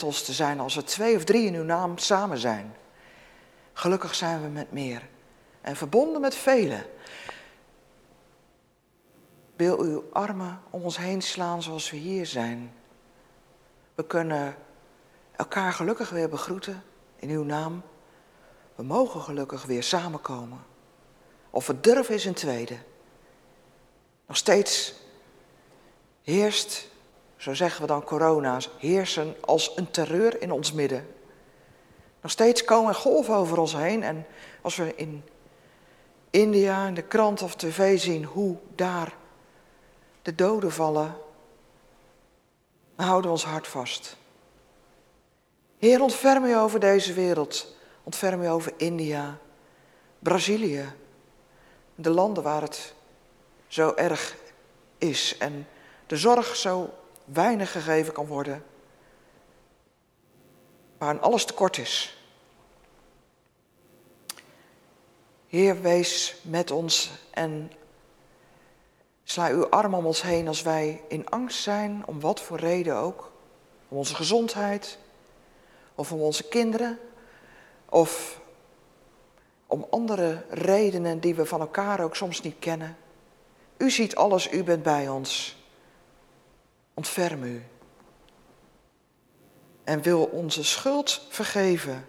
met ons te zijn als er twee of drie in uw naam samen zijn. Gelukkig zijn we met meer en verbonden met velen. Wil uw armen om ons heen slaan zoals we hier zijn. We kunnen elkaar gelukkig weer begroeten in uw naam. We mogen gelukkig weer samenkomen. Of het durven is een tweede. Nog steeds heerst, zo zeggen we dan corona's, heersen als een terreur in ons midden. Nog steeds komen golven over ons heen en als we in India in de krant of tv zien hoe daar de doden vallen, houden we ons hart vast. Heer, ontferm u over deze wereld. Ontferm u over India, Brazilië, de landen waar het zo erg is en de zorg zo weinig gegeven kan worden, waar alles tekort is. Heer, wees met ons en sla uw arm om ons heen als wij in angst zijn, om wat voor reden ook. Om onze gezondheid, of om onze kinderen, of om andere redenen die we van elkaar ook soms niet kennen. U ziet alles, u bent bij ons. Ontferm u. En wil onze schuld vergeven,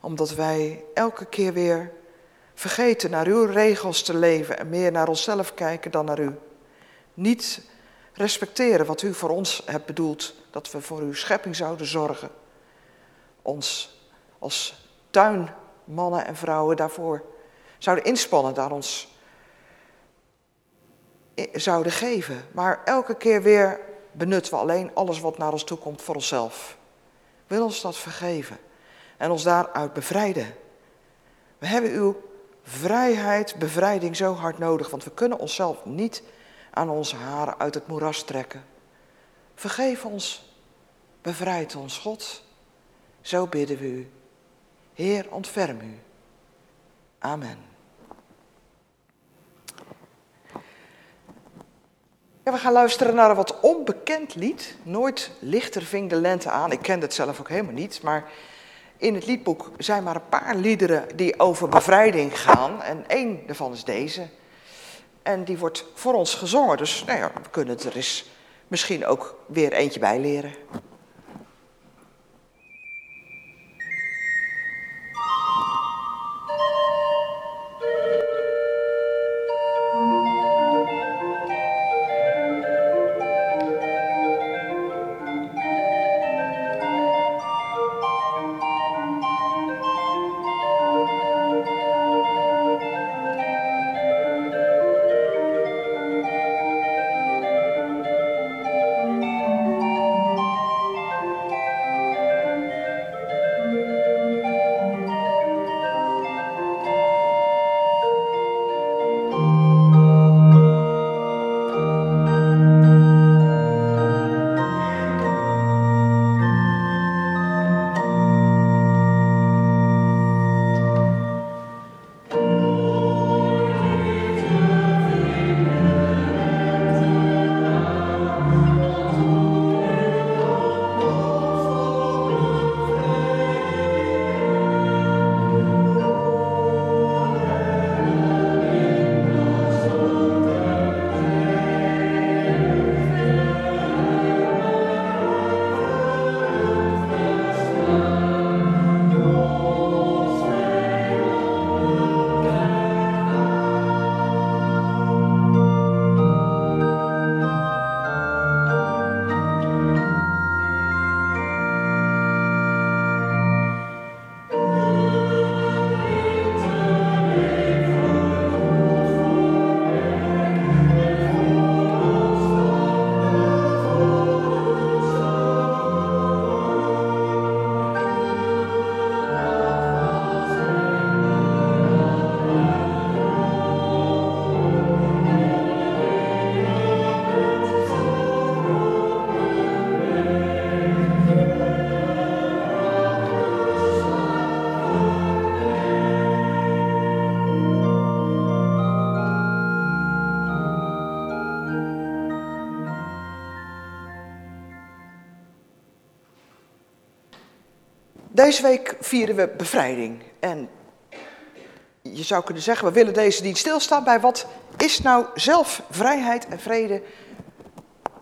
omdat wij elke keer weer vergeten naar uw regels te leven en meer naar onszelf kijken dan naar u. Niet respecteren wat u voor ons hebt bedoeld, dat we voor uw schepping zouden zorgen. Ons als tuinmannen en vrouwen daarvoor zouden inspannen, daar ons zouden geven. Maar elke keer weer benutten we alleen alles wat naar ons toe komt voor onszelf. Wil ons dat vergeven en ons daaruit bevrijden. We hebben uw vrijheid, bevrijding zo hard nodig, want we kunnen onszelf niet aan onze haren uit het moeras trekken. Vergeef ons, bevrijd ons, God. Zo bidden we u. Heer, ontferm u. Amen. Ja, we gaan luisteren naar een wat onbekend lied. Nooit lichter ving de lente aan. Ik kende het zelf ook helemaal niet, maar in het liedboek zijn maar een paar liederen die over bevrijding gaan. En één daarvan is deze. En die wordt voor ons gezongen. Dus nou ja, we kunnen er eens misschien ook weer eentje bij leren. Deze week vieren we bevrijding. En je zou kunnen zeggen, we willen deze dienst stilstaan bij wat is nou zelf vrijheid en vrede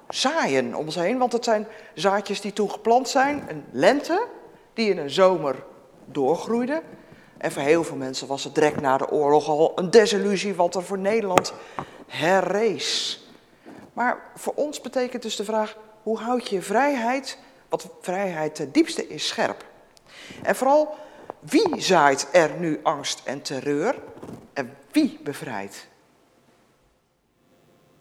zaaien om ons heen. Want het zijn zaadjes die toen geplant zijn, een lente die in een zomer doorgroeide. En voor heel veel mensen was het direct na de oorlog al een desillusie wat er voor Nederland herrees. Maar voor ons betekent dus de vraag, hoe houd je vrijheid, wat vrijheid ten diepste is, scherp? En vooral, wie zaait er nu angst en terreur en wie bevrijdt?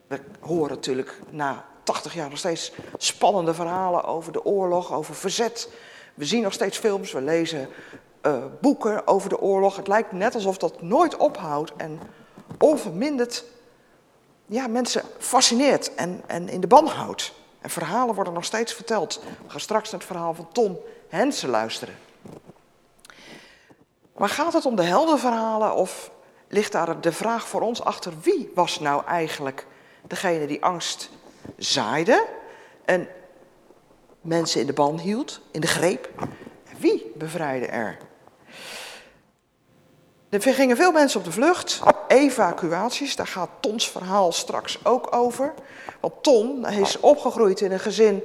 We horen natuurlijk na 80 jaar nog steeds spannende verhalen over de oorlog, over verzet. We zien nog steeds films, we lezen uh, boeken over de oorlog. Het lijkt net alsof dat nooit ophoudt en onverminderd ja, mensen fascineert en, en in de ban houdt. En verhalen worden nog steeds verteld. We gaan straks naar het verhaal van Tom Hensen luisteren. Maar gaat het om de heldenverhalen of ligt daar de vraag voor ons achter wie was nou eigenlijk degene die angst zaaide en mensen in de ban hield, in de greep? Wie bevrijdde er? Er gingen veel mensen op de vlucht, evacuaties, daar gaat Tons verhaal straks ook over. Want Ton is opgegroeid in een gezin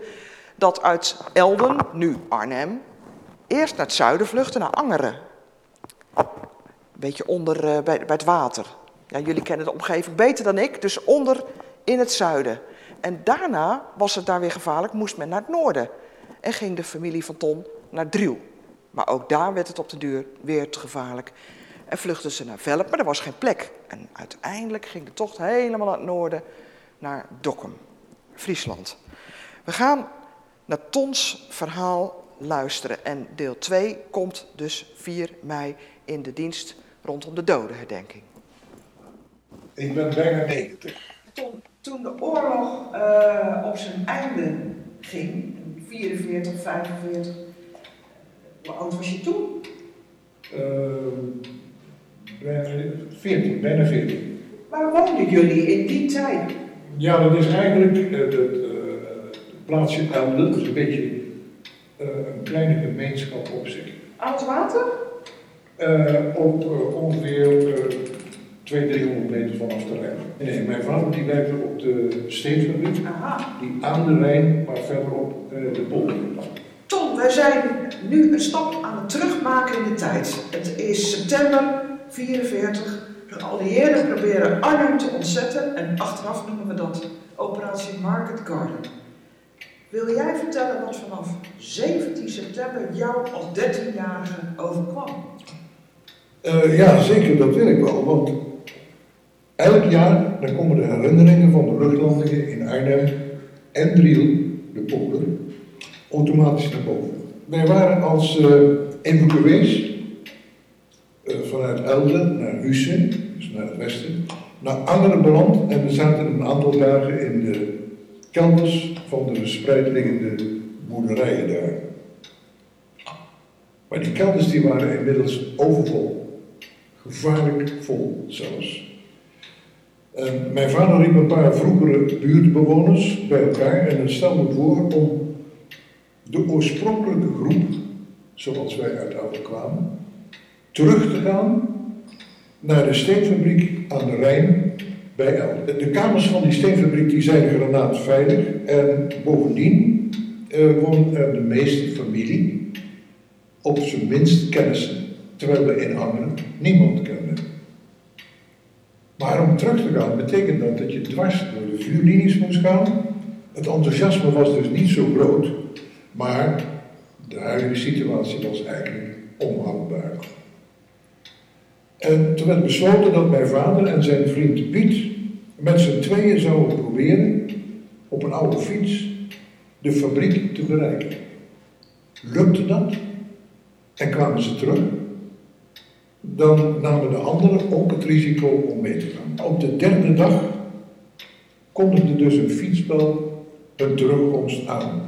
dat uit Elden, nu Arnhem, eerst naar het zuiden vluchtte, naar Angeren. Een beetje onder uh, bij, bij het water. Ja, jullie kennen de omgeving beter dan ik, dus onder in het zuiden. En daarna was het daar weer gevaarlijk, moest men naar het noorden. En ging de familie van Ton naar Driel. Maar ook daar werd het op de duur weer te gevaarlijk. En vluchtten ze naar Velp, maar er was geen plek. En uiteindelijk ging de tocht helemaal naar het noorden, naar Dokkum, Friesland. We gaan naar Tons verhaal luisteren. En deel 2 komt dus 4 mei in de dienst rondom de dodenherdenking. Ik ben bijna 90. Toen, toen de oorlog uh, op zijn einde ging, 44, 45, hoe oud was je toen? Uh, 14, bijna 14. Waar woonden jullie in die tijd? Ja, dat is eigenlijk uh, plaatsje Elden, is een beetje uh, een kleine gemeenschap op zich. Oud water? op ongeveer 200, 300 meter vanaf de Rijn. Nee, mijn vader die werkte op de steenfabriek, die aan de Rijn, maar verderop de polder. Tom, wij zijn nu een stap aan het terugmaken in de tijd. Het is september 44 geallieerden proberen Arnhem te ontzetten en achteraf noemen we dat operatie Market Garden. Wil jij vertellen wat vanaf 17 september jou als 13-jarige overkwam? Uh, ja, zeker, dat wil ik wel. Want elk jaar dan komen de herinneringen van de luchtlandingen in Arnhem en Driel, de polder, automatisch naar boven. Wij waren als uh, evacuees uh, vanuit Elden naar Hussen, dus naar het westen, naar Angeren beland en we zaten een aantal dagen in de kelders van de verspreid liggende boerderijen daar. Maar die kelders die waren inmiddels overvol, gevaarlijk vol zelfs. En mijn vader riep een paar vroegere buurtbewoners bij elkaar en stelde voor om de oorspronkelijke groep, zoals wij uit Oude kwamen, terug te gaan naar de steenfabriek aan de Rijn De kamers van die steenfabriek die zijn granaatveilig en bovendien woont er de meeste familie, op zijn minst kennissen, terwijl we in Angeren niemand kenden. Maar om terug te gaan betekent dat dat je dwars door de vuurlinies moest gaan. Het enthousiasme was dus niet zo groot, maar de huidige situatie was eigenlijk onhoudbaar. En toen werd besloten dat mijn vader en zijn vriend Piet met z'n tweeën zouden proberen op een oude fiets de fabriek te bereiken. Lukte dat en kwamen ze terug, dan namen de anderen ook het risico om mee te gaan. Op de derde dag kondigde dus een fietsbel hun terugkomst aan.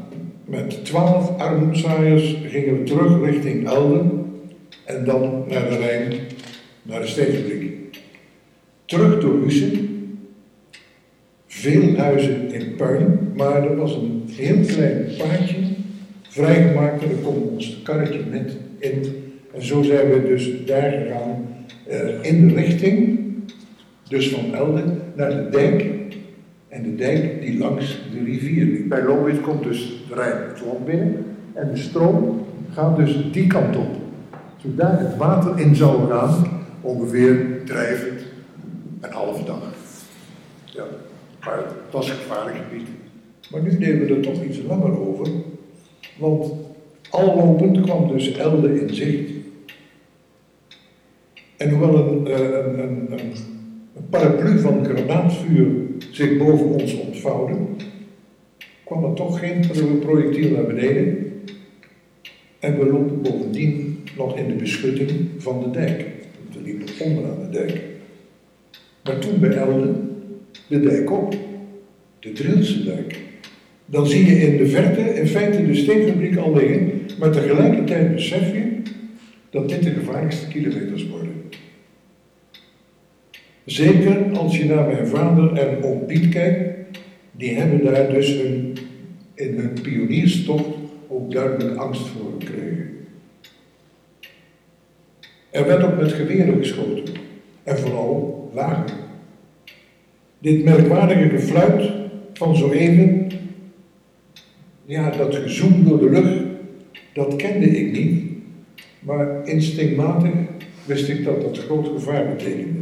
Met twaalf armoedzaaiers gingen we terug richting Elden en dan naar de Rijn naar de steenfabriek. Terug door Hussen. Veel huizen in puin, maar er was een heel klein paadje vrijgemaakt en dan komt ons karretje net in. En zo zijn we dus daar gegaan uh, in de richting, dus van Elden, naar de dijk. En de dijk die langs de rivier liep. Bij Lobwit komt dus de Rijn het binnen. En de stroom gaat dus die kant op. Zodat het water in zou gaan, ongeveer drijvend een halve dag. Ja, maar het was een gevaarlijk gebied. Maar nu nemen we er toch iets langer over. Want al lopend kwam dus Elde in zicht. En hoewel een, eh, een, een, een, paraplu van granaatvuur zich boven ons ontvouwde, kwam er toch geen projectiel naar beneden. En we lopen bovendien nog in de beschutting van de dijk. Onderaan de dijk. Maar toen bij de dijk op, de Drilse dijk. Dan zie je in de verte in feite de steenfabriek al liggen, maar tegelijkertijd besef je dat dit de gevaarlijkste kilometers worden. Zeker als je naar mijn vader en oom Piet kijkt, die hebben daar dus hun, in hun pionierstocht ook duidelijk angst voor gekregen. Er werd ook met geweren geschoten, en vooral lager. Dit merkwaardige gefluit van zo even, ja, dat gezoem door de lucht, dat kende ik niet, maar instinctmatig wist ik dat dat groot gevaar betekende.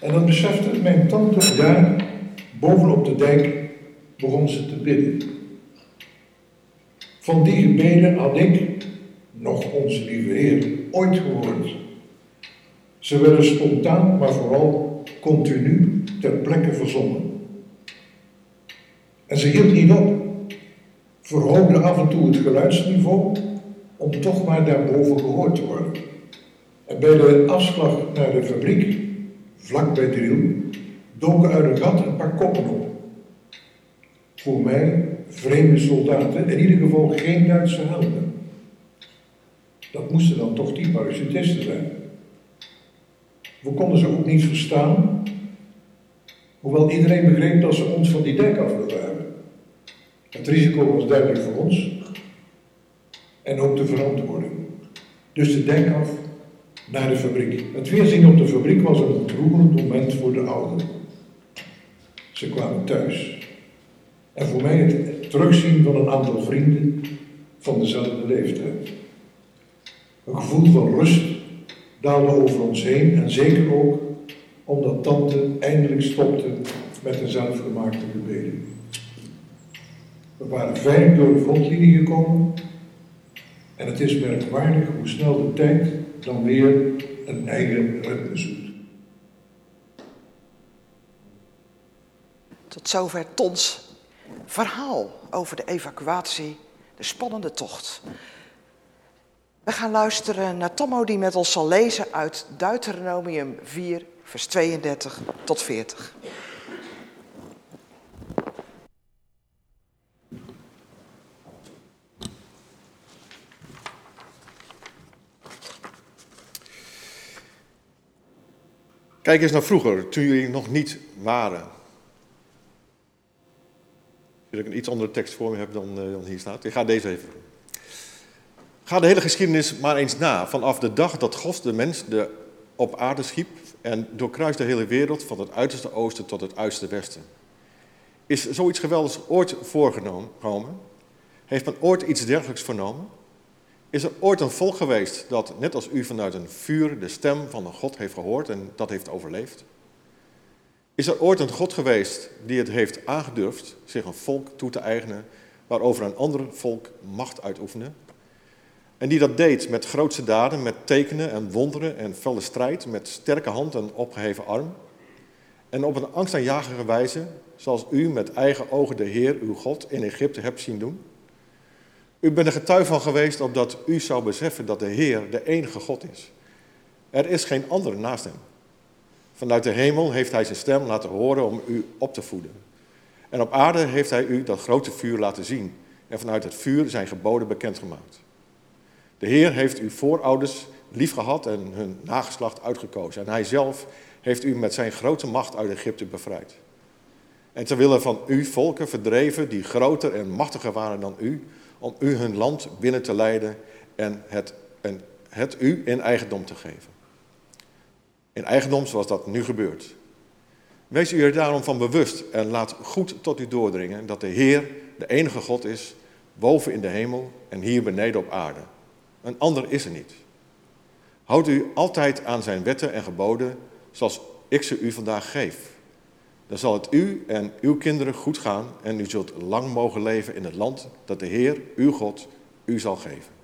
En dan besefte mijn tante daar, bovenop de dijk, begon ze te bidden. Van die gebeden had ik, nog onze lieve Heer, ooit gehoord. Ze werden spontaan, maar vooral continu ter plekke verzonnen. En ze hield niet op, verhoogde af en toe het geluidsniveau om toch maar daarboven gehoord te worden. En bij de afslag naar de fabriek vlak bij Driel, doken uit een gat een paar koppen op. Voor mij vreemde soldaten, in ieder geval geen Duitse helden. Dat moesten dan toch die parachutisten zijn. We konden ze ook niet verstaan, hoewel iedereen begreep dat ze ons van die dijk af wilden. Het risico was duidelijk voor ons en ook de verantwoording. Dus de dijk af naar de fabriek. Het weerzien op de fabriek was een ontroerend moment voor de ouderen. Ze kwamen thuis. En voor mij het terugzien van een aantal vrienden van dezelfde leeftijd. Een gevoel van rust daalde over ons heen en zeker ook omdat tante eindelijk stopte met de zelfgemaakte gebeden. We waren veilig door de frontlinie gekomen en het is merkwaardig hoe snel de tijd dan weer een eigen ritme zoekt. Tot zover Tons verhaal over de evacuatie, de spannende tocht. We gaan luisteren naar Tomo die met ons zal lezen uit Deuteronomium 4, vers 32 tot 40. Kijk eens naar vroeger, toen jullie nog niet waren. Als ik een iets andere tekst voor me heb dan, uh, dan hier staat. Ik ga deze even. Ga de hele geschiedenis maar eens na. Vanaf de dag dat God de mens de op aarde schiep en doorkruist de hele wereld van het uiterste oosten tot het uiterste westen. Is zoiets geweldigs ooit voorgenomen? Heeft men ooit iets dergelijks vernomen? Is er ooit een volk geweest dat, net als u, vanuit een vuur de stem van een God heeft gehoord en dat heeft overleefd? Is er ooit een God geweest die het heeft aangedurfd zich een volk toe te eigenen waarover een ander volk macht uitoefende? En die dat deed met grootste daden, met tekenen en wonderen en felle strijd, met sterke hand en opgeheven arm? En op een angstaanjagende wijze, zoals u met eigen ogen de Heer, uw God, in Egypte hebt zien doen? U bent er getuige van geweest opdat u zou beseffen dat de Heer de enige God is. Er is geen andere naast hem. Vanuit de hemel heeft hij zijn stem laten horen om u op te voeden. En op aarde heeft hij u dat grote vuur laten zien en vanuit het vuur zijn geboden bekendgemaakt. De Heer heeft uw voorouders liefgehad en hun nageslacht uitgekozen. En hij zelf heeft u met zijn grote macht uit Egypte bevrijd. En terwille van u volken verdreven die groter en machtiger waren dan u, om u hun land binnen te leiden en het, en het u in eigendom te geven. In eigendom zoals dat nu gebeurt. Wees u er daarom van bewust en laat goed tot u doordringen dat de Heer de enige God is, boven in de hemel en hier beneden op aarde. Een ander is er niet. Houd u altijd aan zijn wetten en geboden, zoals ik ze u vandaag geef. Dan zal het u en uw kinderen goed gaan en u zult lang mogen leven in het land dat de Heer, uw God, u zal geven.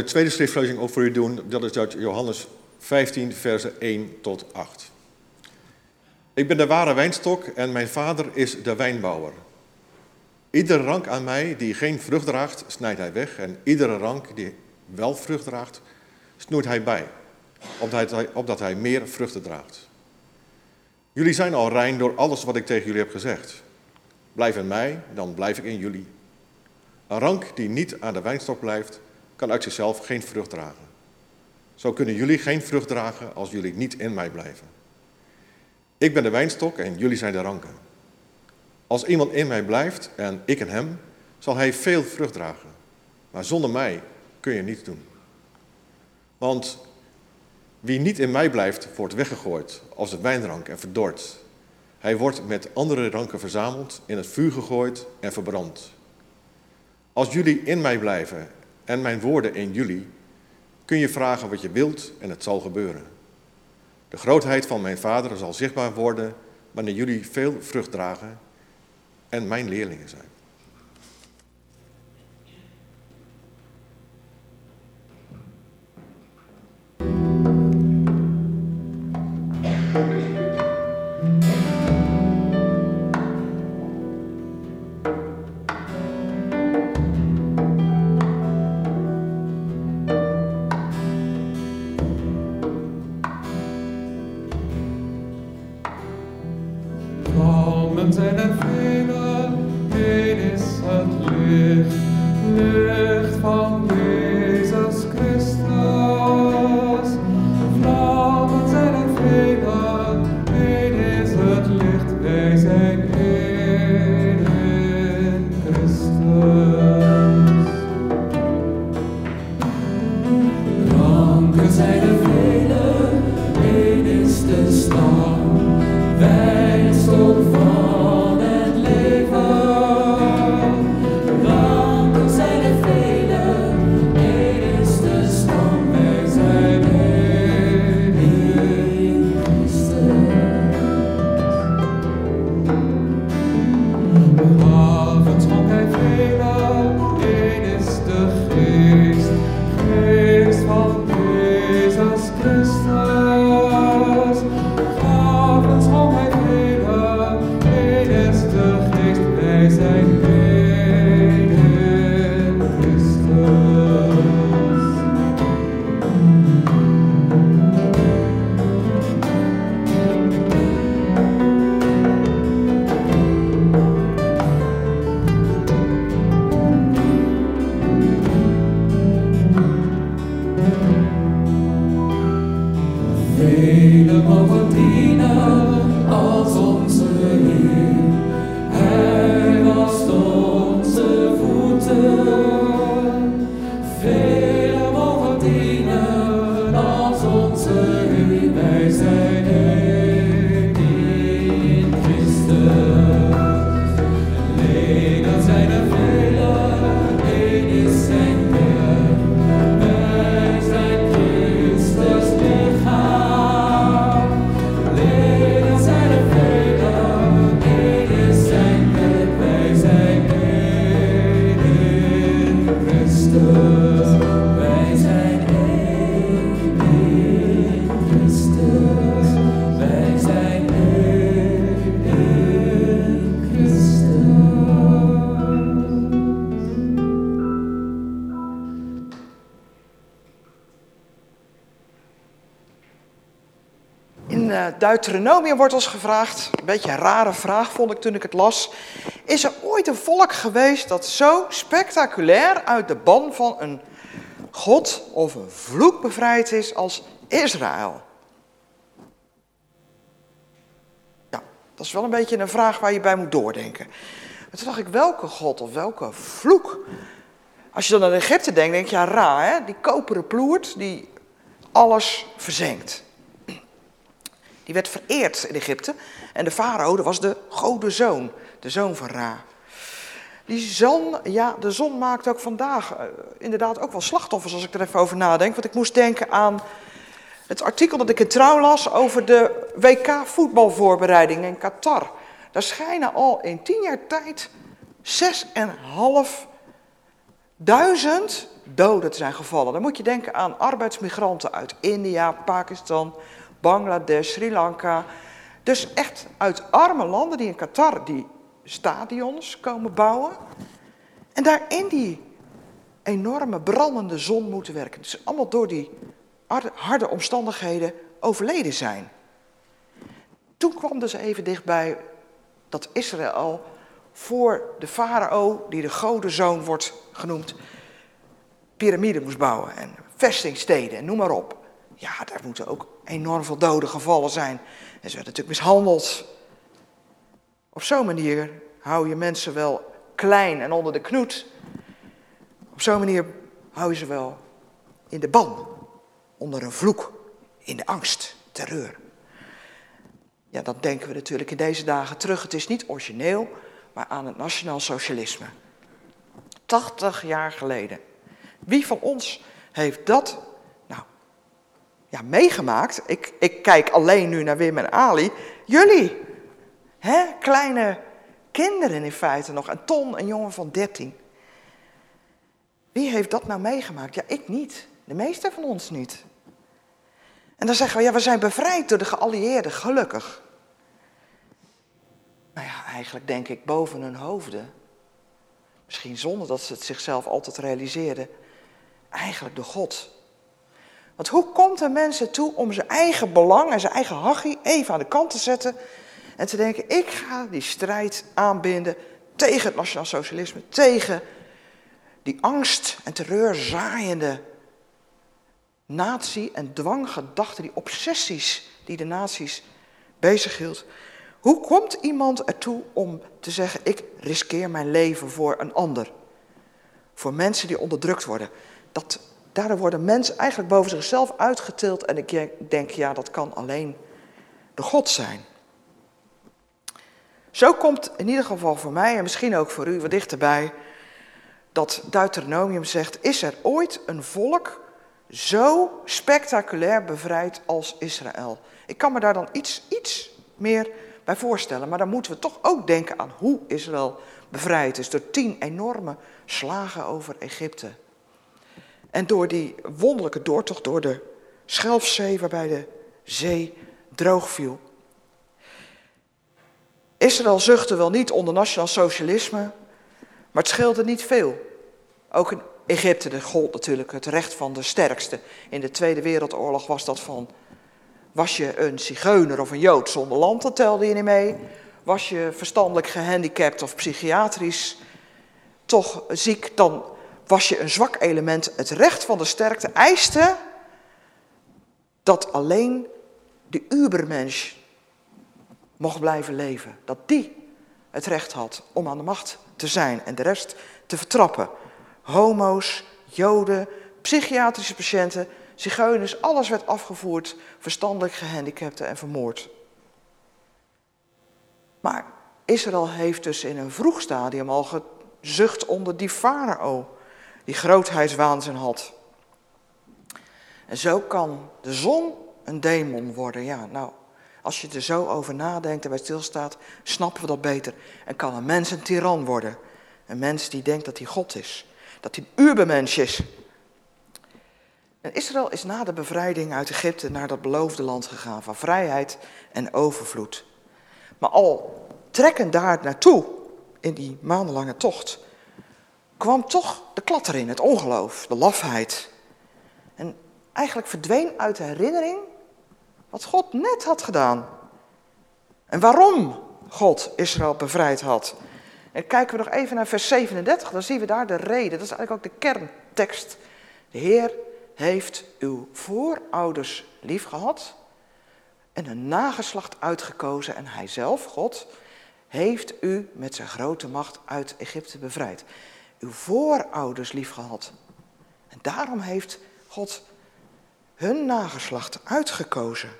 De tweede schriftlezing ook voor u doen. Dat is uit Johannes 15, versen 1 tot 8. Ik ben de ware wijnstok en mijn vader is de wijnbouwer. Iedere rank aan mij die geen vrucht draagt, snijdt hij weg. En iedere rank die wel vrucht draagt, snoeit hij bij, opdat hij, opdat hij meer vruchten draagt. Jullie zijn al rein door alles wat ik tegen jullie heb gezegd. Blijf in mij, dan blijf ik in jullie. Een rank die niet aan de wijnstok blijft, kan uit zichzelf geen vrucht dragen. Zo kunnen jullie geen vrucht dragen als jullie niet in mij blijven. Ik ben de wijnstok en jullie zijn de ranken. Als iemand in mij blijft en ik in hem, zal hij veel vrucht dragen. Maar zonder mij kun je niets doen. Want wie niet in mij blijft, wordt weggegooid als de wijnrank en verdord. Hij wordt met andere ranken verzameld, in het vuur gegooid en verbrand. Als jullie in mij blijven en mijn woorden in jullie, kun je vragen wat je wilt en het zal gebeuren. De grootheid van mijn Vader zal zichtbaar worden wanneer jullie veel vrucht dragen en mijn leerlingen zijn. Deuteronomium wordt ons gevraagd, een beetje een rare vraag vond ik toen ik het las. Is er ooit een volk geweest dat zo spectaculair uit de ban van een god of een vloek bevrijd is als Israël? Ja, dat is wel een beetje een vraag waar je bij moet doordenken. Maar toen dacht ik, welke god of welke vloek? Als je dan aan Egypte denkt, denk je, ja, ra, hè? die koperen ploert die alles verzenkt. Die werd vereerd in Egypte. En de farao, was de godenzoon, de zoon van Ra. Die zon, ja, de zon maakt ook vandaag eh, inderdaad ook wel slachtoffers als ik er even over nadenk. Want ik moest denken aan het artikel dat ik in Trouw las over de WK voetbalvoorbereiding in Qatar. Daar schijnen al in tien jaar tijd 6.500 doden te zijn gevallen. Dan moet je denken aan arbeidsmigranten uit India, Pakistan, Bangladesh, Sri Lanka. Dus echt uit arme landen die in Qatar die stadions komen bouwen. En daar in die enorme brandende zon moeten werken. Dus allemaal door die harde- omstandigheden overleden zijn. Toen kwam dus even dichtbij dat Israël voor de farao, die de godenzoon wordt genoemd, piramide moest bouwen en vestingsteden en noem maar op. Ja, daar moeten ook enorm veel doden gevallen zijn. En ze werden natuurlijk mishandeld. Op zo'n manier hou je mensen wel klein en onder de knoet. Op zo'n manier hou je ze wel in de ban, onder een vloek, in de angst, terreur. Ja, dan denken we natuurlijk in deze dagen terug. Het is niet origineel, maar aan het nationaal socialisme. 80 jaar geleden. Wie van ons heeft dat ja, meegemaakt? Ik, ik kijk alleen nu naar Wim en Ali. Jullie, hè? kleine kinderen in feite nog. En Ton, een jongen van 13. Wie heeft dat nou meegemaakt? Ja, ik niet. De meeste van ons niet. En dan zeggen we, ja, we zijn bevrijd door de geallieerden, gelukkig. Nou ja, eigenlijk denk ik boven hun hoofden. Misschien zonder dat ze het zichzelf altijd realiseerden. Eigenlijk door God. Want hoe komt een mens ertoe om zijn eigen belang en zijn eigen hachie even aan de kant te zetten en te denken, ik ga die strijd aanbinden tegen het nationaal socialisme, tegen die angst en terreur zaaiende natie- en dwanggedachten, die obsessies die de naties bezighield. Hoe komt iemand ertoe om te zeggen, ik riskeer mijn leven voor een ander? Voor mensen die onderdrukt worden. Dat, daardoor worden mensen eigenlijk boven zichzelf uitgetild en ik denk, ja, dat kan alleen de God zijn. Zo komt in ieder geval voor mij en misschien ook voor u wat dichterbij dat Deuteronomium zegt, is er ooit een volk zo spectaculair bevrijd als Israël? Ik kan me daar dan iets, iets meer bij voorstellen, maar dan moeten we toch ook denken aan hoe Israël bevrijd is door tien enorme slagen over Egypte. En door die wonderlijke doortocht door de Schelfzee waarbij de zee droog viel. Israël zuchtte wel niet onder nationaal socialisme, maar het scheelde niet veel. Ook in Egypte gold natuurlijk het recht van de sterkste. In de Tweede Wereldoorlog was dat van, was je een zigeuner of een jood zonder land, dat telde je niet mee. Was je verstandelijk gehandicapt of psychiatrisch toch ziek, dan was je een zwak element. Het recht van de sterkte eiste dat alleen de ubermensch mocht blijven leven. Dat die het recht had om aan de macht te zijn en de rest te vertrappen. Homo's, joden, psychiatrische patiënten, zigeuners, alles werd afgevoerd, verstandelijk gehandicapten en vermoord. Maar Israël heeft dus in een vroeg stadium al gezucht onder die farao, die grootheidswaanzin had. En zo kan de zon een demon worden. Ja, nou, als je er zo over nadenkt en bij stilstaat, snappen we dat beter. En kan een mens een tiran worden. Een mens die denkt dat hij God is. Dat hij een ubermens is. En Israël is na de bevrijding uit Egypte naar dat beloofde land gegaan van vrijheid en overvloed. Maar al trekkend daar naartoe, in die maandenlange tocht, kwam toch de klat erin, het ongeloof, de lafheid. En eigenlijk verdween uit de herinnering wat God net had gedaan. En waarom God Israël bevrijd had. En kijken we nog even naar vers 37, dan zien we daar de reden. Dat is eigenlijk ook de kerntekst. De Heer heeft uw voorouders lief gehad en een nageslacht uitgekozen. En hij zelf, God, heeft u met zijn grote macht uit Egypte bevrijd. Uw voorouders lief gehad. En daarom heeft God hun nageslacht uitgekozen.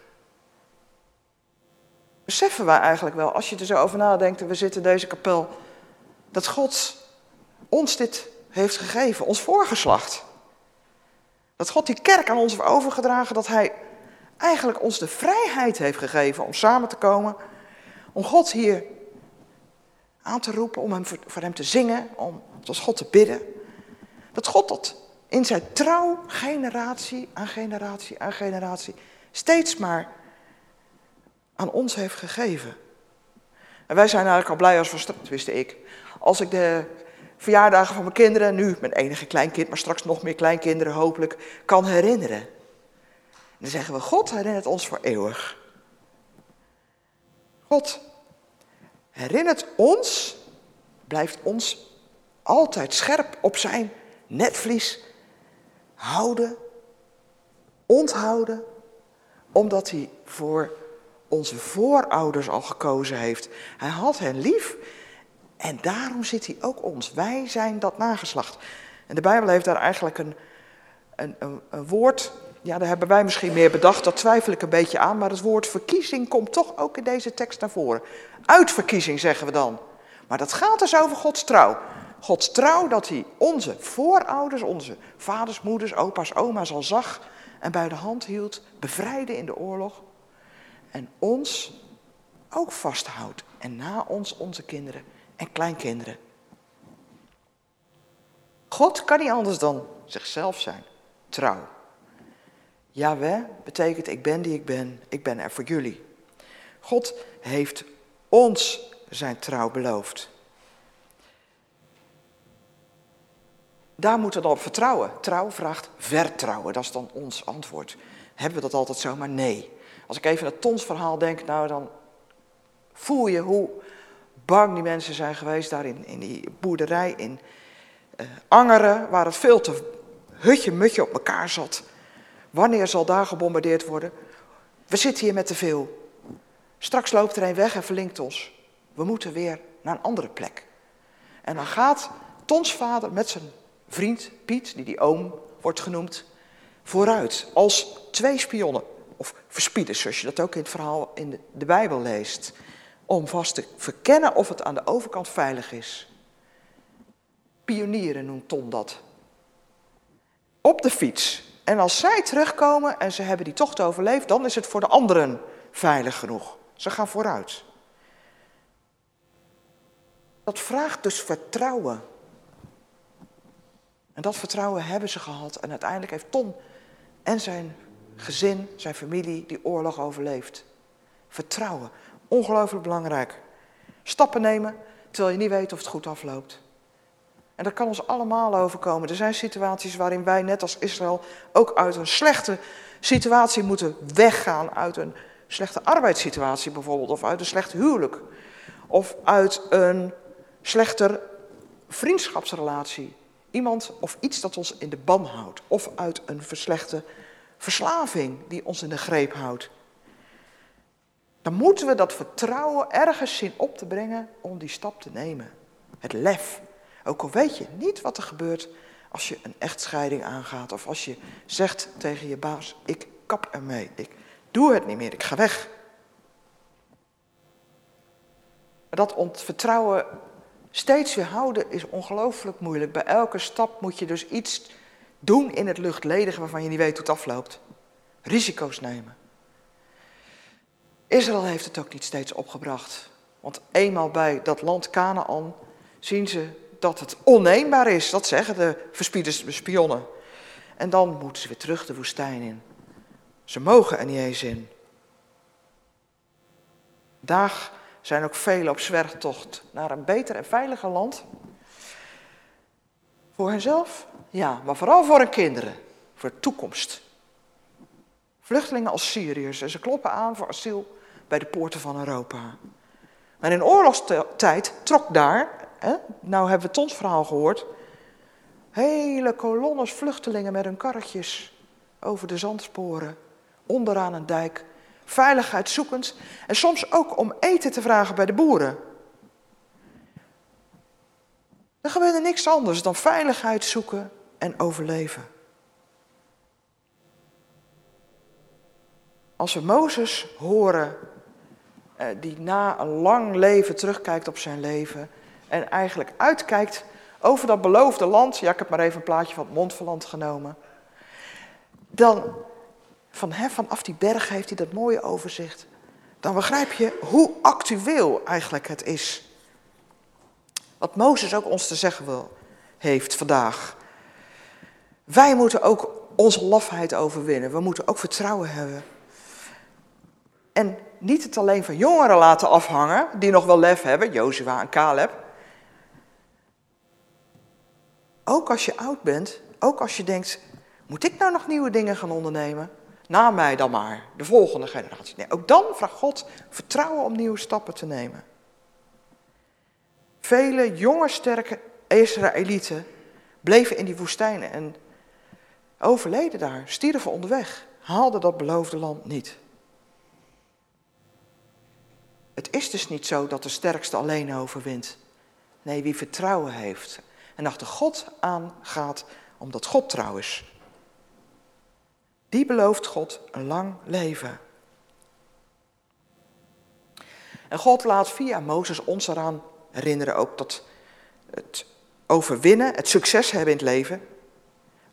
Beseffen wij eigenlijk wel, als je er zo over nadenkt en we zitten in deze kapel, dat God ons dit heeft gegeven, ons voorgeslacht. Dat God die kerk aan ons heeft overgedragen, dat Hij eigenlijk ons de vrijheid heeft gegeven om samen te komen, om God hier aan te roepen, om hem voor Hem te zingen, om tot God te bidden. Dat God dat in zijn trouw generatie aan generatie aan generatie steeds maar aan ons heeft gegeven. En wij zijn eigenlijk al blij als we, wist ik, als ik de verjaardagen van mijn kinderen, nu mijn enige kleinkind, maar straks nog meer kleinkinderen hopelijk, kan herinneren. En dan zeggen we, God herinnert ons voor eeuwig. God herinnert ons, blijft ons altijd scherp op zijn netvlies houden, onthouden, Omdat hij voor onze voorouders al gekozen heeft. Hij had hen lief en daarom zit hij ook ons. Wij zijn dat nageslacht. En de Bijbel heeft daar eigenlijk een, een, een, woord, ja, daar hebben wij misschien meer bedacht, dat twijfel ik een beetje aan, maar het woord verkiezing komt toch ook in deze tekst naar voren. Uitverkiezing zeggen we dan. Maar dat gaat dus over Gods trouw. Gods trouw dat hij onze voorouders, onze vaders, moeders, opa's, oma's al zag en bij de hand hield, bevrijdde in de oorlog. En ons ook vasthoudt. En na ons onze kinderen en kleinkinderen. God kan niet anders dan zichzelf zijn. Trouw. Yahweh betekent ik ben die ik ben. Ik ben er voor jullie. God heeft ons zijn trouw beloofd. Daar moeten we dan op vertrouwen. Trouw vraagt vertrouwen. Dat is dan ons antwoord. Hebben we dat altijd zomaar? Nee. Als ik even aan het tonsverhaal denk, nou dan voel je hoe bang die mensen zijn geweest daar in, in die boerderij in uh, Angeren, waar het veel te hutje-mutje op elkaar zat. Wanneer zal daar gebombardeerd worden? We zitten hier met te veel. Straks loopt er een weg en verlinkt ons. We moeten weer naar een andere plek. En dan gaat Tons vader met zijn vriend Piet, die die oom wordt genoemd, vooruit als twee spionnen. Of verspieders, zoals je dat ook in het verhaal in de, de Bijbel leest. Om vast te verkennen of het aan de overkant veilig is. Pionieren noemt Ton dat. Op de fiets. En als zij terugkomen en ze hebben die tocht overleefd, dan is het voor de anderen veilig genoeg. Ze gaan vooruit. Dat vraagt dus vertrouwen. En dat vertrouwen hebben ze gehad. En uiteindelijk heeft Ton en zijn gezin, zijn familie, die oorlog overleefd. Vertrouwen, ongelooflijk belangrijk. Stappen nemen terwijl je niet weet of het goed afloopt. En dat kan ons allemaal overkomen. Er zijn situaties waarin wij, net als Israël, ook uit een slechte situatie moeten weggaan. Uit een slechte arbeidssituatie bijvoorbeeld, of uit een slecht huwelijk. Of uit een slechter vriendschapsrelatie. Iemand of iets dat ons in de ban houdt. Of uit een verslechte verslaving die ons in de greep houdt. Dan moeten we dat vertrouwen ergens zien op te brengen om die stap te nemen. Het lef. Ook al weet je niet wat er gebeurt als je een echtscheiding aangaat. Of als je zegt tegen je baas, ik kap ermee. Ik doe het niet meer, ik ga weg. Dat ontvertrouwen steeds weer houden is ongelooflijk moeilijk. Bij elke stap moet je dus iets doen in het luchtledige waarvan je niet weet hoe het afloopt. Risico's nemen. Israël heeft het ook niet steeds opgebracht. Want eenmaal bij dat land Canaan zien ze dat het onneembaar is. Dat zeggen de verspieders, de spionnen. En dan moeten ze weer terug de woestijn in. Ze mogen er niet eens in. Daar zijn ook velen op zwerftocht naar een beter en veiliger land. Voor henzelf, ja, maar vooral voor hun kinderen, voor de toekomst. Vluchtelingen als Syriërs en ze kloppen aan voor asiel bij de poorten van Europa. Maar in oorlogstijd trok daar, hè, nou hebben we het ons verhaal gehoord, hele kolonnes vluchtelingen met hun karretjes over de zandsporen, onderaan een dijk, veiligheid zoekend en soms ook om eten te vragen bij de boeren. Er gebeurde niks anders dan veiligheid zoeken en overleven. Als we Mozes horen, eh, die na een lang leven terugkijkt op zijn leven en eigenlijk uitkijkt over dat beloofde land, ja ik heb maar even een plaatje van het Montferland genomen, dan van, hè, vanaf die berg heeft hij dat mooie overzicht. Dan begrijp je hoe actueel eigenlijk het is. Wat Mozes ook ons te zeggen wil, heeft vandaag. Wij moeten ook onze lafheid overwinnen. We moeten ook vertrouwen hebben. En niet het alleen van jongeren laten afhangen, die nog wel lef hebben, Jozua en Caleb. Ook als je oud bent, ook als je denkt, moet ik nou nog nieuwe dingen gaan ondernemen? na mij dan maar, de volgende generatie. Nee, ook dan vraagt God vertrouwen om nieuwe stappen te nemen. Vele jonge, sterke Israëlieten bleven in die woestijnen en overleden daar, stierven onderweg, haalden dat beloofde land niet. Het is dus niet zo dat de sterkste alleen overwint. Nee, wie vertrouwen heeft en achter God aan gaat, omdat God trouw is, die belooft God een lang leven. En God laat via Mozes ons eraan herinneren ook dat het overwinnen, het succes hebben in het leven,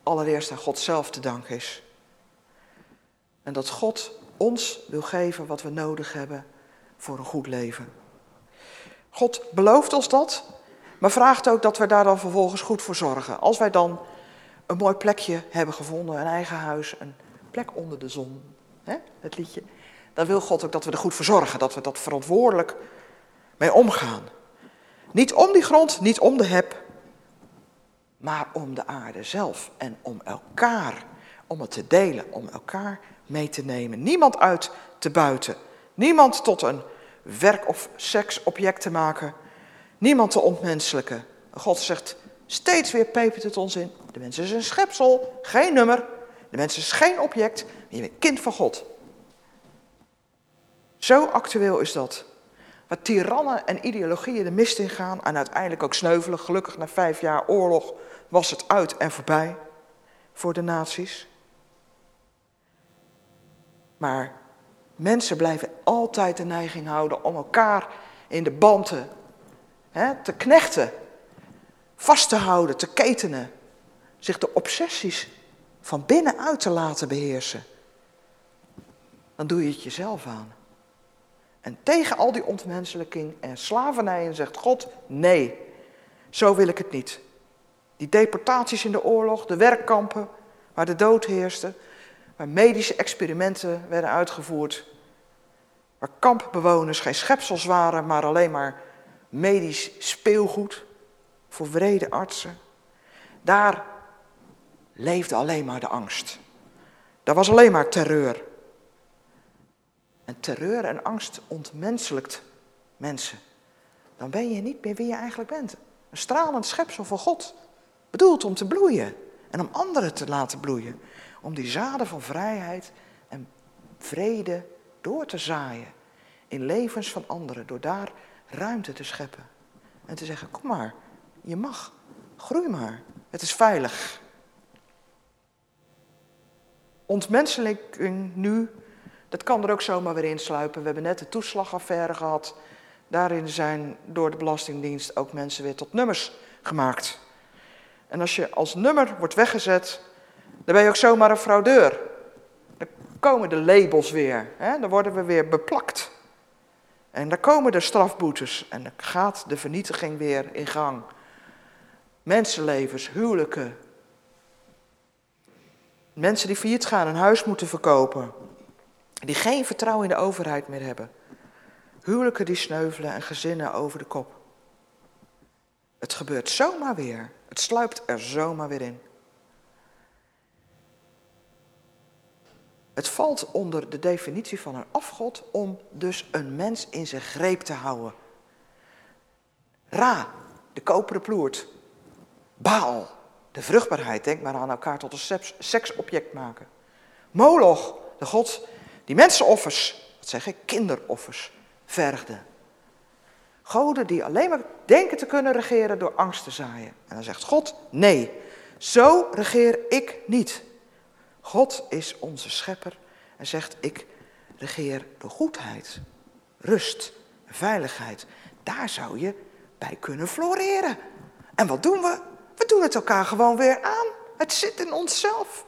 allereerst aan God zelf te danken is. En dat God ons wil geven wat we nodig hebben voor een goed leven. God belooft ons dat, maar vraagt ook dat we daar dan vervolgens goed voor zorgen. Als wij dan een mooi plekje hebben gevonden, een eigen huis, een plek onder de zon, hè, het liedje, dan wil God ook dat we er goed voor zorgen, dat we dat verantwoordelijk mee omgaan. Niet om die grond, niet om de heb, maar om de aarde zelf en om elkaar, om het te delen, om elkaar mee te nemen. Niemand uit te buiten, niemand tot een werk- of seksobject te maken, niemand te ontmenselijken. God zegt steeds weer, pepert het ons in, de mens is een schepsel, geen nummer, de mens is geen object, maar je bent kind van God. Zo actueel is dat. Waar tirannen en ideologieën de mist in gaan en uiteindelijk ook sneuvelen. Gelukkig na vijf jaar oorlog was het uit en voorbij voor de naties. Maar mensen blijven altijd de neiging houden om elkaar in de banden hè, te knechten, vast te houden, te ketenen. Zich de obsessies van binnenuit te laten beheersen. Dan doe je het jezelf aan. En tegen al die ontmenselijking en slavernij zegt God, nee, zo wil ik het niet. Die deportaties in de oorlog, de werkkampen waar de dood heerste, waar medische experimenten werden uitgevoerd, waar kampbewoners geen schepsels waren, maar alleen maar medisch speelgoed voor wrede artsen. Daar leefde alleen maar de angst. Daar was alleen maar terreur. En terreur en angst ontmenselijkt mensen. Dan ben je niet meer wie je eigenlijk bent. Een stralend schepsel van God. Bedoeld om te bloeien en om anderen te laten bloeien. Om die zaden van vrijheid en vrede door te zaaien. In levens van anderen. Door daar ruimte te scheppen. En te zeggen, kom maar, je mag, groei maar. Het is veilig. Ontmenselijking nu dat kan er ook zomaar weer insluipen. We hebben net de toeslagaffaire gehad. Daarin zijn door de Belastingdienst ook mensen weer tot nummers gemaakt. En als je als nummer wordt weggezet, dan ben je ook zomaar een fraudeur. Dan komen de labels weer. Hè? Dan worden we weer beplakt. En dan komen de strafboetes. En dan gaat de vernietiging weer in gang. Mensenlevens, huwelijken. Mensen die failliet gaan, een huis moeten verkopen. Die geen vertrouwen in de overheid meer hebben. Huwelijken die sneuvelen en gezinnen over de kop. Het gebeurt zomaar weer. Het sluipt er zomaar weer in. Het valt onder de definitie van een afgod om dus een mens in zijn greep te houden. Ra, de koperen ploert. Baal, de vruchtbaarheid. Denk maar aan elkaar tot een seksobject maken. Moloch, de god die mensenoffers, wat zeg ik, kinderoffers, vergde. Goden die alleen maar denken te kunnen regeren door angst te zaaien. En dan zegt God, nee, zo regeer ik niet. God is onze schepper en zegt, ik regeer door goedheid, rust, veiligheid. Daar zou je bij kunnen floreren. En wat doen we? We doen het elkaar gewoon weer aan. Het zit in onszelf.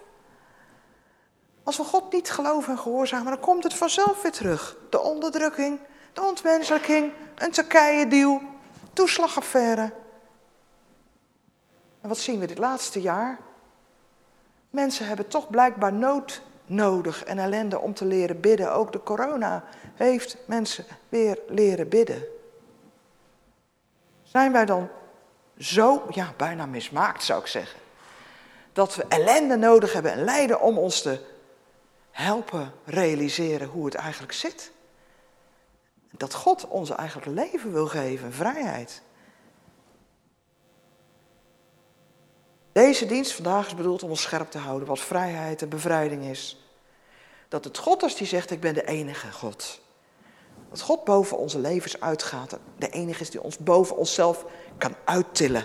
Als we God niet geloven en gehoorzamen, dan komt het vanzelf weer terug. De onderdrukking, de ontmenselijking, een Turkije-deal, toeslagaffaire. En wat zien we dit laatste jaar? Mensen hebben toch blijkbaar nood nodig en ellende om te leren bidden. Ook de corona heeft mensen weer leren bidden. Zijn wij dan zo, ja, bijna mismaakt zou ik zeggen, dat we ellende nodig hebben en lijden om ons te helpen realiseren hoe het eigenlijk zit. Dat God ons eigenlijk leven wil geven, vrijheid. Deze dienst vandaag is bedoeld om ons scherp te houden wat vrijheid en bevrijding is. Dat het God is die zegt, ik ben de enige God. Dat God boven onze levens uitgaat. De enige is die ons boven onszelf kan uittillen.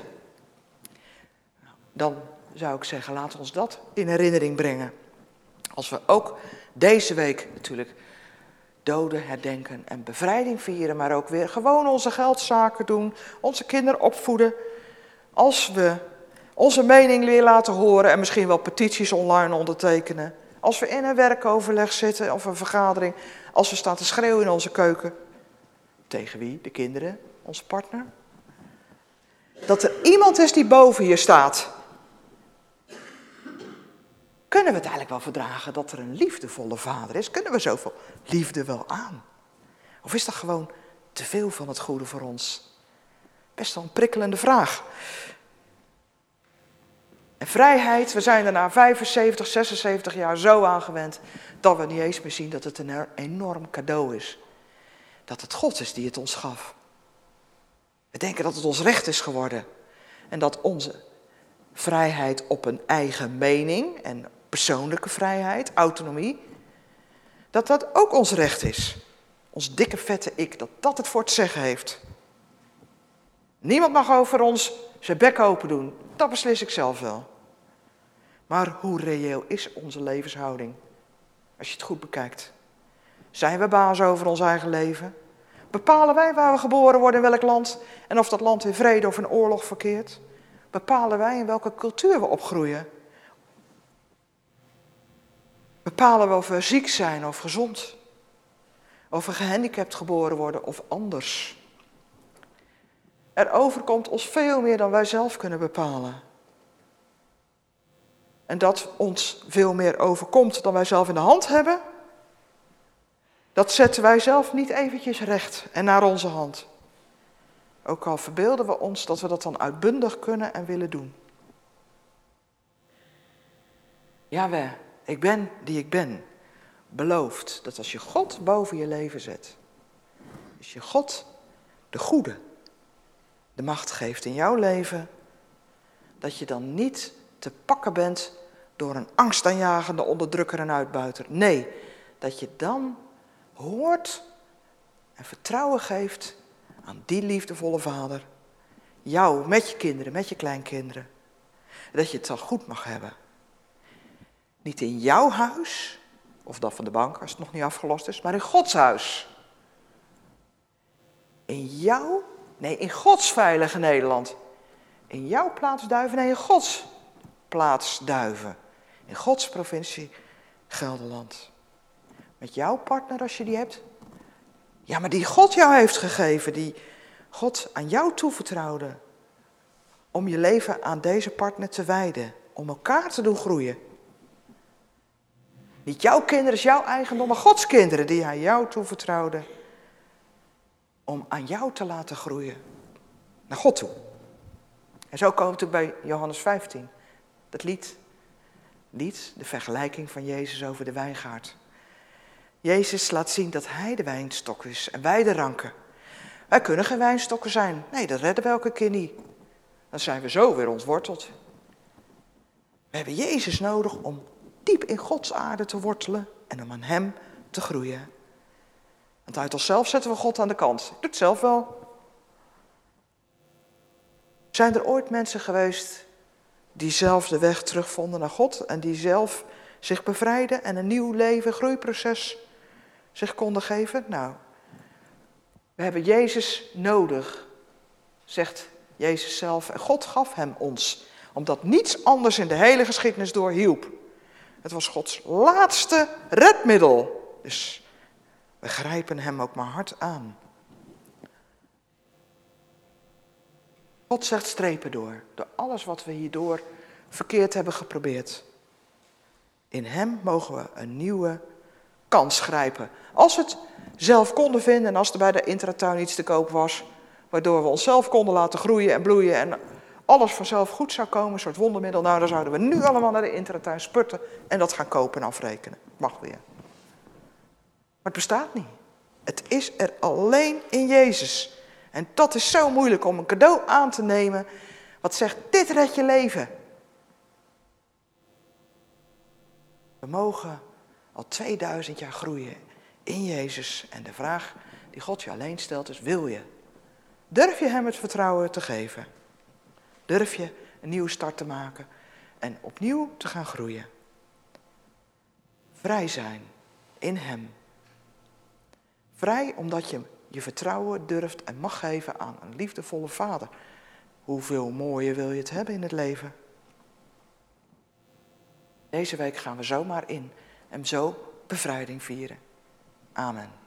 Dan zou ik zeggen, laten we ons dat in herinnering brengen. Als we ook deze week natuurlijk doden herdenken en bevrijding vieren, maar ook weer gewoon onze geldzaken doen, onze kinderen opvoeden. Als we onze mening weer laten horen en misschien wel petities online ondertekenen. Als we in een werkoverleg zitten of een vergadering, als we staan te schreeuwen in onze keuken. Tegen wie? De kinderen, onze partner. Dat er iemand is die boven je staat. Kunnen we het eigenlijk wel verdragen dat er een liefdevolle vader is? Kunnen we zoveel liefde wel aan? Of is dat gewoon te veel van het goede voor ons? Best wel een prikkelende vraag. En vrijheid, we zijn er na 75, 76 jaar zo aan gewend dat we niet eens meer zien dat het een enorm cadeau is. Dat het God is die het ons gaf. We denken dat het ons recht is geworden. En dat onze vrijheid op een eigen mening en persoonlijke vrijheid, autonomie, dat dat ook ons recht is. Ons dikke vette ik, dat dat het voor het zeggen heeft. Niemand mag over ons zijn bek open doen. Dat beslis ik zelf wel. Maar hoe reëel is onze levenshouding? Als je het goed bekijkt. Zijn we baas over ons eigen leven? Bepalen wij waar we geboren worden, in welk land en of dat land in vrede of in oorlog verkeert? Bepalen wij in welke cultuur we opgroeien? Bepalen we of we ziek zijn of gezond? Of we gehandicapt geboren worden of anders? Er overkomt ons veel meer dan wij zelf kunnen bepalen. En dat ons veel meer overkomt dan wij zelf in de hand hebben, dat zetten wij zelf niet eventjes recht en naar onze hand. Ook al verbeelden we ons dat we dat dan uitbundig kunnen en willen doen. Jawel, ik ben die ik ben. Belooft dat als je God boven je leven zet, als je God de goede de macht geeft in jouw leven, dat je dan niet te pakken bent door een angstaanjagende onderdrukker en uitbuiter. Nee, dat je dan hoort en vertrouwen geeft aan die liefdevolle vader. Jou, met je kinderen, met je kleinkinderen. Dat je het dan goed mag hebben. Niet in jouw huis, of dat van de bank als het nog niet afgelost is, maar in Gods huis. In jouw, nee, in Gods veilige Nederland. In jouw plaatsduiven, nee, in Gods plaatsduiven. In Gods provincie Gelderland. Met jouw partner als je die hebt. Ja, maar die God jou heeft gegeven, die God aan jou toevertrouwde. Om je leven aan deze partner te wijden. Om elkaar te doen groeien. Niet jouw kinderen is jouw eigendom, maar Gods kinderen die hij jou toevertrouwde. Om aan jou te laten groeien. Naar God toe. En zo komen we bij Johannes 15. Dat lied. Lied, de vergelijking van Jezus over de wijngaard. Jezus laat zien dat hij de wijnstok is en wij de ranken. Wij kunnen geen wijnstokken zijn. Nee, dat redden we elke keer niet. Dan zijn we zo weer ontworteld. We hebben Jezus nodig om diep in Gods aarde te wortelen en om aan Hem te groeien. Want uit onszelf zetten we God aan de kant. Ik doe het zelf wel. Zijn er ooit mensen geweest die zelf de weg terugvonden naar God en die zelf zich bevrijden en een nieuw leven, groeiproces zich konden geven? Nou, we hebben Jezus nodig, zegt Jezus zelf. En God gaf hem ons, omdat niets anders in de hele geschiedenis doorhielp. Het was Gods laatste redmiddel. Dus we grijpen hem ook maar hard aan. God zegt strepen door, door alles wat we hierdoor verkeerd hebben geprobeerd. In hem mogen we een nieuwe kans grijpen. Als we het zelf konden vinden en als er bij de intratuin iets te koop was, waardoor we onszelf konden laten groeien en bloeien en alles vanzelf goed zou komen, een soort wondermiddel, nou dan zouden we nu allemaal naar de intratuin sputten en dat gaan kopen en afrekenen. Mag weer. Maar het bestaat niet. Het is er alleen in Jezus. En dat is zo moeilijk om een cadeau aan te nemen wat zegt, dit red je leven. We mogen al 2000 jaar groeien in Jezus. En de vraag die God je alleen stelt, is wil je. Durf je Hem het vertrouwen te geven? Durf je een nieuwe start te maken en opnieuw te gaan groeien? Vrij zijn in Hem. Vrij omdat je je vertrouwen durft en mag geven aan een liefdevolle Vader. Hoeveel mooier wil je het hebben in het leven? Deze week gaan we zomaar in en zo bevrijding vieren. Amen.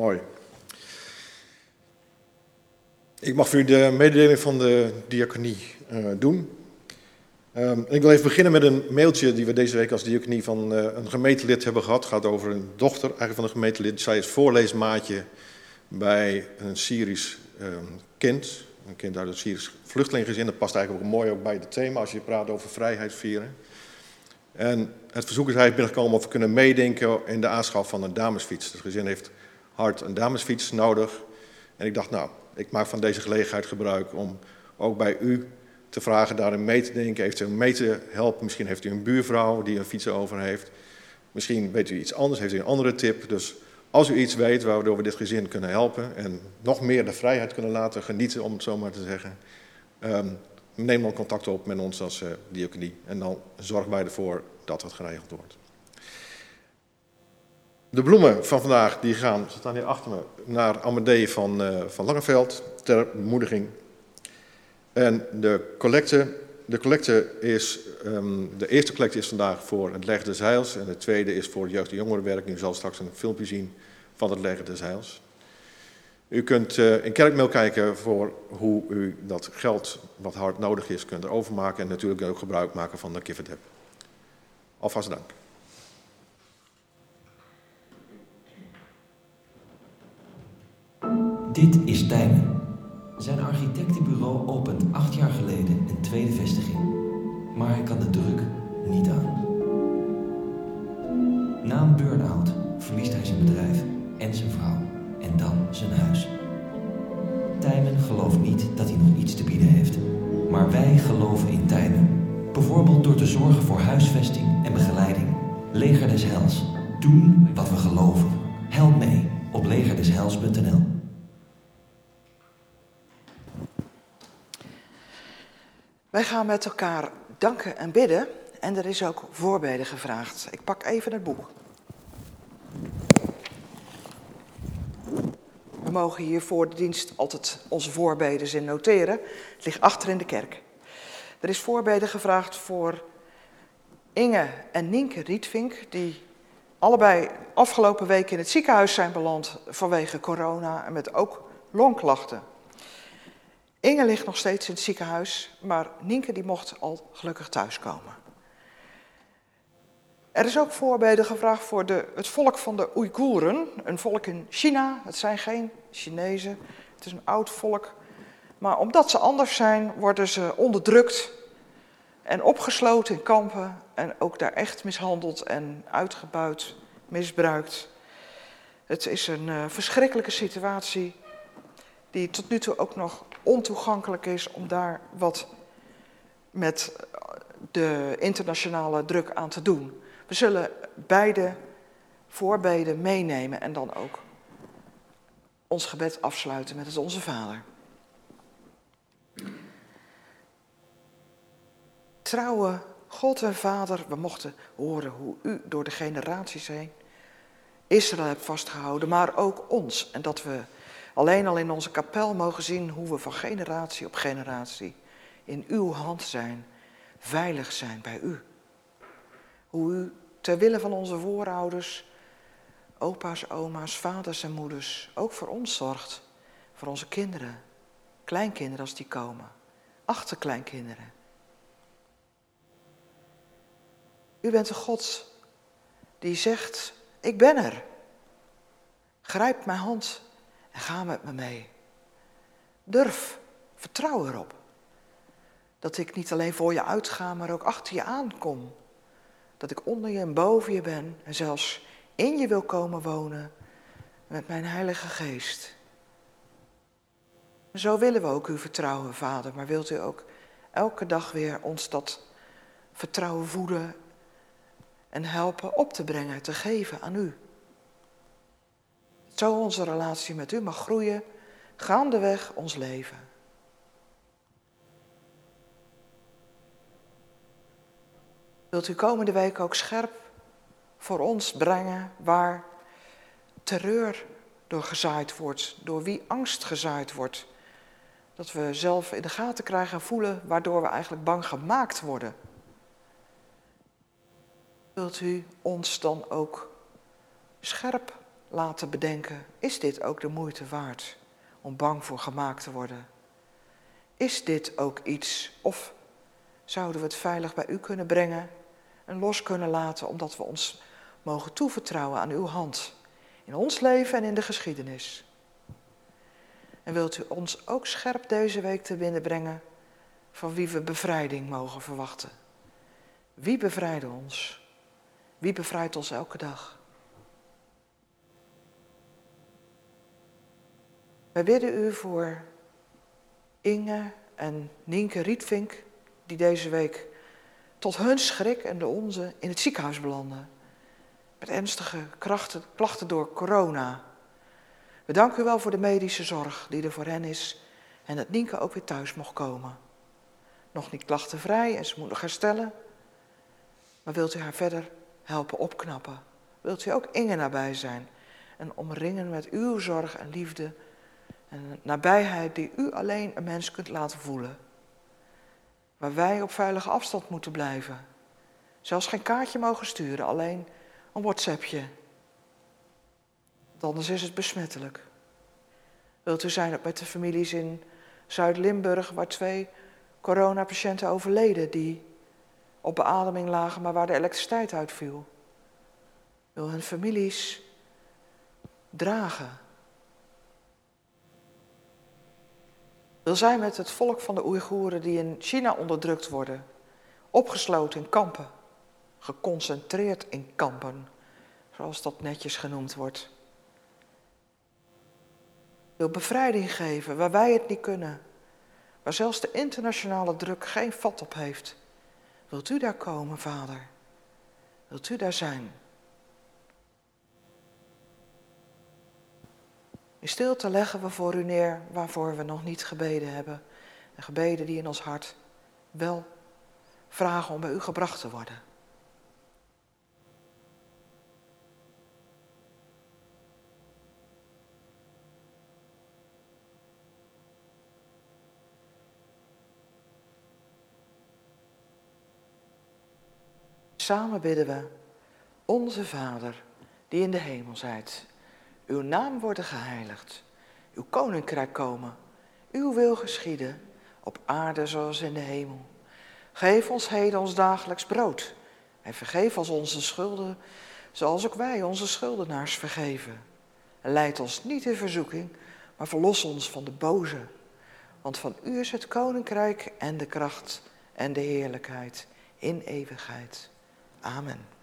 Mooi. Ik mag voor u de mededeling van de diaconie eh, doen. Ehm, ik wil even beginnen met een mailtje die we deze week als diaconie van eh, een gemeentelid hebben gehad. Het gaat over een dochter eigenlijk van een gemeentelid. Zij is voorleesmaatje bij een Syrisch ehm, kind. Een kind uit een Syrisch vluchtelingengezin. Dat past eigenlijk ook mooi ook bij het thema als je praat over vrijheid vieren. En het verzoek is eigenlijk binnengekomen of we kunnen meedenken in de aanschaf van een damesfiets. Het gezin heeft hard een damesfiets nodig. En ik dacht, nou, ik maak van deze gelegenheid gebruik om ook bij u te vragen daarin mee te denken, eventueel mee te helpen. Misschien heeft u een buurvrouw die een fiets over heeft. Misschien weet u iets anders, heeft u een andere tip. Dus als u iets weet waardoor we dit gezin kunnen helpen en nog meer de vrijheid kunnen laten genieten, om het zo maar te zeggen, um, neem dan contact op met ons als uh. En dan zorgen wij ervoor dat het geregeld wordt. De bloemen van vandaag die gaan, ze staan hier achter me, naar Amadee van, uh, van Langeveld ter bemoediging. En de collecte, de collecte is, um, de eerste collecte is vandaag voor het Leggen des Heils en de tweede is voor jeugd- en jongerenwerk. U zal straks een filmpje zien van het Leggen des Heils. U kunt uh, in kerkmail kijken voor hoe u dat geld wat hard nodig is kunt overmaken en natuurlijk ook gebruik maken van de Kiverdep. Alvast dank. Dit is Tijmen. Zijn architectenbureau opent acht jaar geleden een tweede vestiging. Maar hij kan de druk niet aan. Na een burn-out verliest hij zijn bedrijf en zijn vrouw en dan zijn huis. Tijmen gelooft niet dat hij nog iets te bieden heeft. Maar wij geloven in Tijmen. Bijvoorbeeld door te zorgen voor huisvesting en begeleiding. Leger des Hels. Doen wat we geloven. Help mee op legerdeshels.nl. Wij gaan met elkaar danken en bidden. En er is ook voorbeden gevraagd. Ik pak even het boek. We mogen hier voor de dienst altijd onze voorbeden in noteren. Het ligt achter in de kerk. Er is voorbeden gevraagd voor Inge en Nienke Rietvink, die allebei afgelopen week in het ziekenhuis zijn beland vanwege corona en met ook longklachten. Inge ligt nog steeds in het ziekenhuis, maar Nienke die mocht al gelukkig thuiskomen. Er is ook voorbeden gevraagd voor de, het volk van de Oeigoeren, een volk in China. Het zijn geen Chinezen, het is een oud volk. Maar omdat ze anders zijn, worden ze onderdrukt en opgesloten in kampen en ook daar echt mishandeld en uitgebuit, misbruikt. Het is een uh, verschrikkelijke situatie die tot nu toe ook nog ontoegankelijk is om daar wat met de internationale druk aan te doen. We zullen beide voorbeden meenemen en dan ook ons gebed afsluiten met het Onze Vader. Trouwe God en Vader, we mochten horen hoe u door de generaties heen Israël hebt vastgehouden, maar ook ons. En dat we alleen al in onze kapel mogen zien hoe we van generatie op generatie in uw hand zijn, veilig zijn bij u. Hoe u ter wille van onze voorouders, opa's, oma's, vaders en moeders, ook voor ons zorgt. Voor onze kinderen, kleinkinderen als die komen, achterkleinkinderen. U bent een God die zegt, ik ben er. Grijp mijn hand en ga met me mee. Durf, vertrouw erop. Dat ik niet alleen voor je uitga, maar ook achter je aankom. Dat ik onder je en boven je ben en zelfs in je wil komen wonen met mijn Heilige Geest. Zo willen we ook u vertrouwen, Vader, maar wilt u ook elke dag weer ons dat vertrouwen voeden en helpen op te brengen, te geven aan u. Zo onze relatie met u mag groeien, gaandeweg ons leven. Wilt u komende week ook scherp voor ons brengen waar terreur door gezaaid wordt, door wie angst gezaaid wordt. Dat we zelf in de gaten krijgen en voelen waardoor we eigenlijk bang gemaakt worden. Wilt u ons dan ook scherp laten bedenken, is dit ook de moeite waard om bang voor gemaakt te worden? Is dit ook iets of zouden we het veilig bij u kunnen brengen en los kunnen laten omdat we ons mogen toevertrouwen aan uw hand in ons leven en in de geschiedenis? En wilt u ons ook scherp deze week te binnen brengen van wie we bevrijding mogen verwachten? Wie bevrijdt ons? Wie bevrijdt ons elke dag? Wij bidden u voor Inge en Nienke Rietvink, die deze week tot hun schrik en de onze in het ziekenhuis belanden. Met ernstige krachten, klachten door corona. We danken u wel voor de medische zorg die er voor hen is en dat Nienke ook weer thuis mocht komen. Nog niet klachtenvrij en ze moet nog herstellen. Maar wilt u haar verder helpen opknappen? Wilt u ook Inge nabij zijn en omringen met uw zorg en liefde en nabijheid die u alleen een mens kunt laten voelen? Waar wij op veilige afstand moeten blijven. Zelfs geen kaartje mogen sturen, alleen een WhatsAppje. Want anders is het besmettelijk. Wilt u zijn met de families in Zuid-Limburg, waar twee coronapatiënten overleden die op beademing lagen, maar waar de elektriciteit uitviel? Wil hun families dragen? Wil zij met het volk van de Oeigoeren die in China onderdrukt worden, opgesloten in kampen, geconcentreerd in kampen, zoals dat netjes genoemd wordt. Wil bevrijding geven waar wij het niet kunnen, waar zelfs de internationale druk geen vat op heeft. Wilt u daar komen, Vader? Wilt u daar zijn? In stilte leggen we voor u neer waarvoor we nog niet gebeden hebben. En gebeden die in ons hart wel vragen om bij u gebracht te worden. Samen bidden we, onze Vader, die in de hemel zijt. Uw naam worden geheiligd, uw koninkrijk komen, uw wil geschieden, op aarde zoals in de hemel. Geef ons heden ons dagelijks brood en vergeef ons onze schulden, zoals ook wij onze schuldenaars vergeven. En leid ons niet in verzoeking, maar verlos ons van de boze. Want van u is het koninkrijk en de kracht en de heerlijkheid in eeuwigheid. Amen.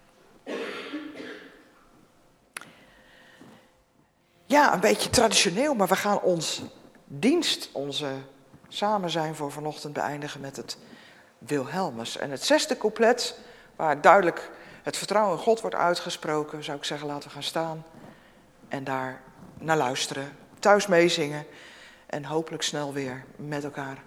Ja, een beetje traditioneel, maar we gaan ons dienst, onze samen zijn voor vanochtend beëindigen met het Wilhelmus. En het zesde couplet, waar duidelijk het vertrouwen in God wordt uitgesproken, zou ik zeggen, laten we gaan staan en daar naar luisteren, thuis meezingen en hopelijk snel weer met elkaar.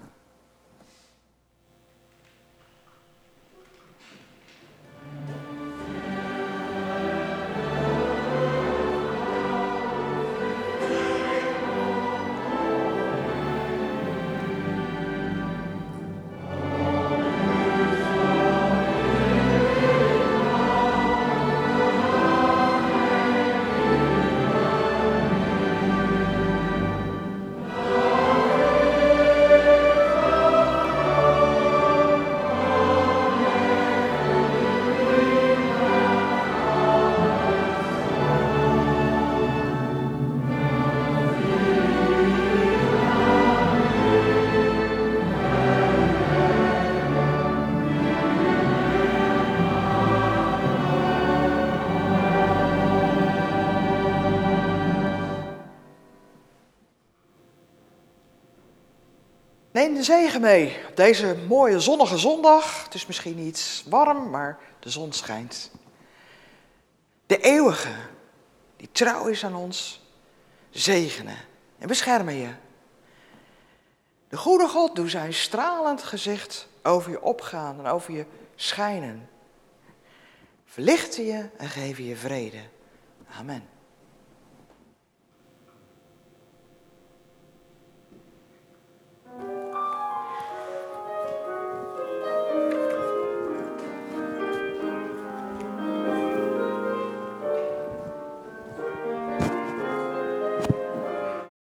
Zegen mee op deze mooie zonnige zondag. Het is misschien iets warm, maar de zon schijnt. De eeuwige, die trouw is aan ons, zegenen en beschermen je. De goede God doet zijn stralend gezicht over je opgaan en over je schijnen. Verlichten je en geven je vrede. Amen.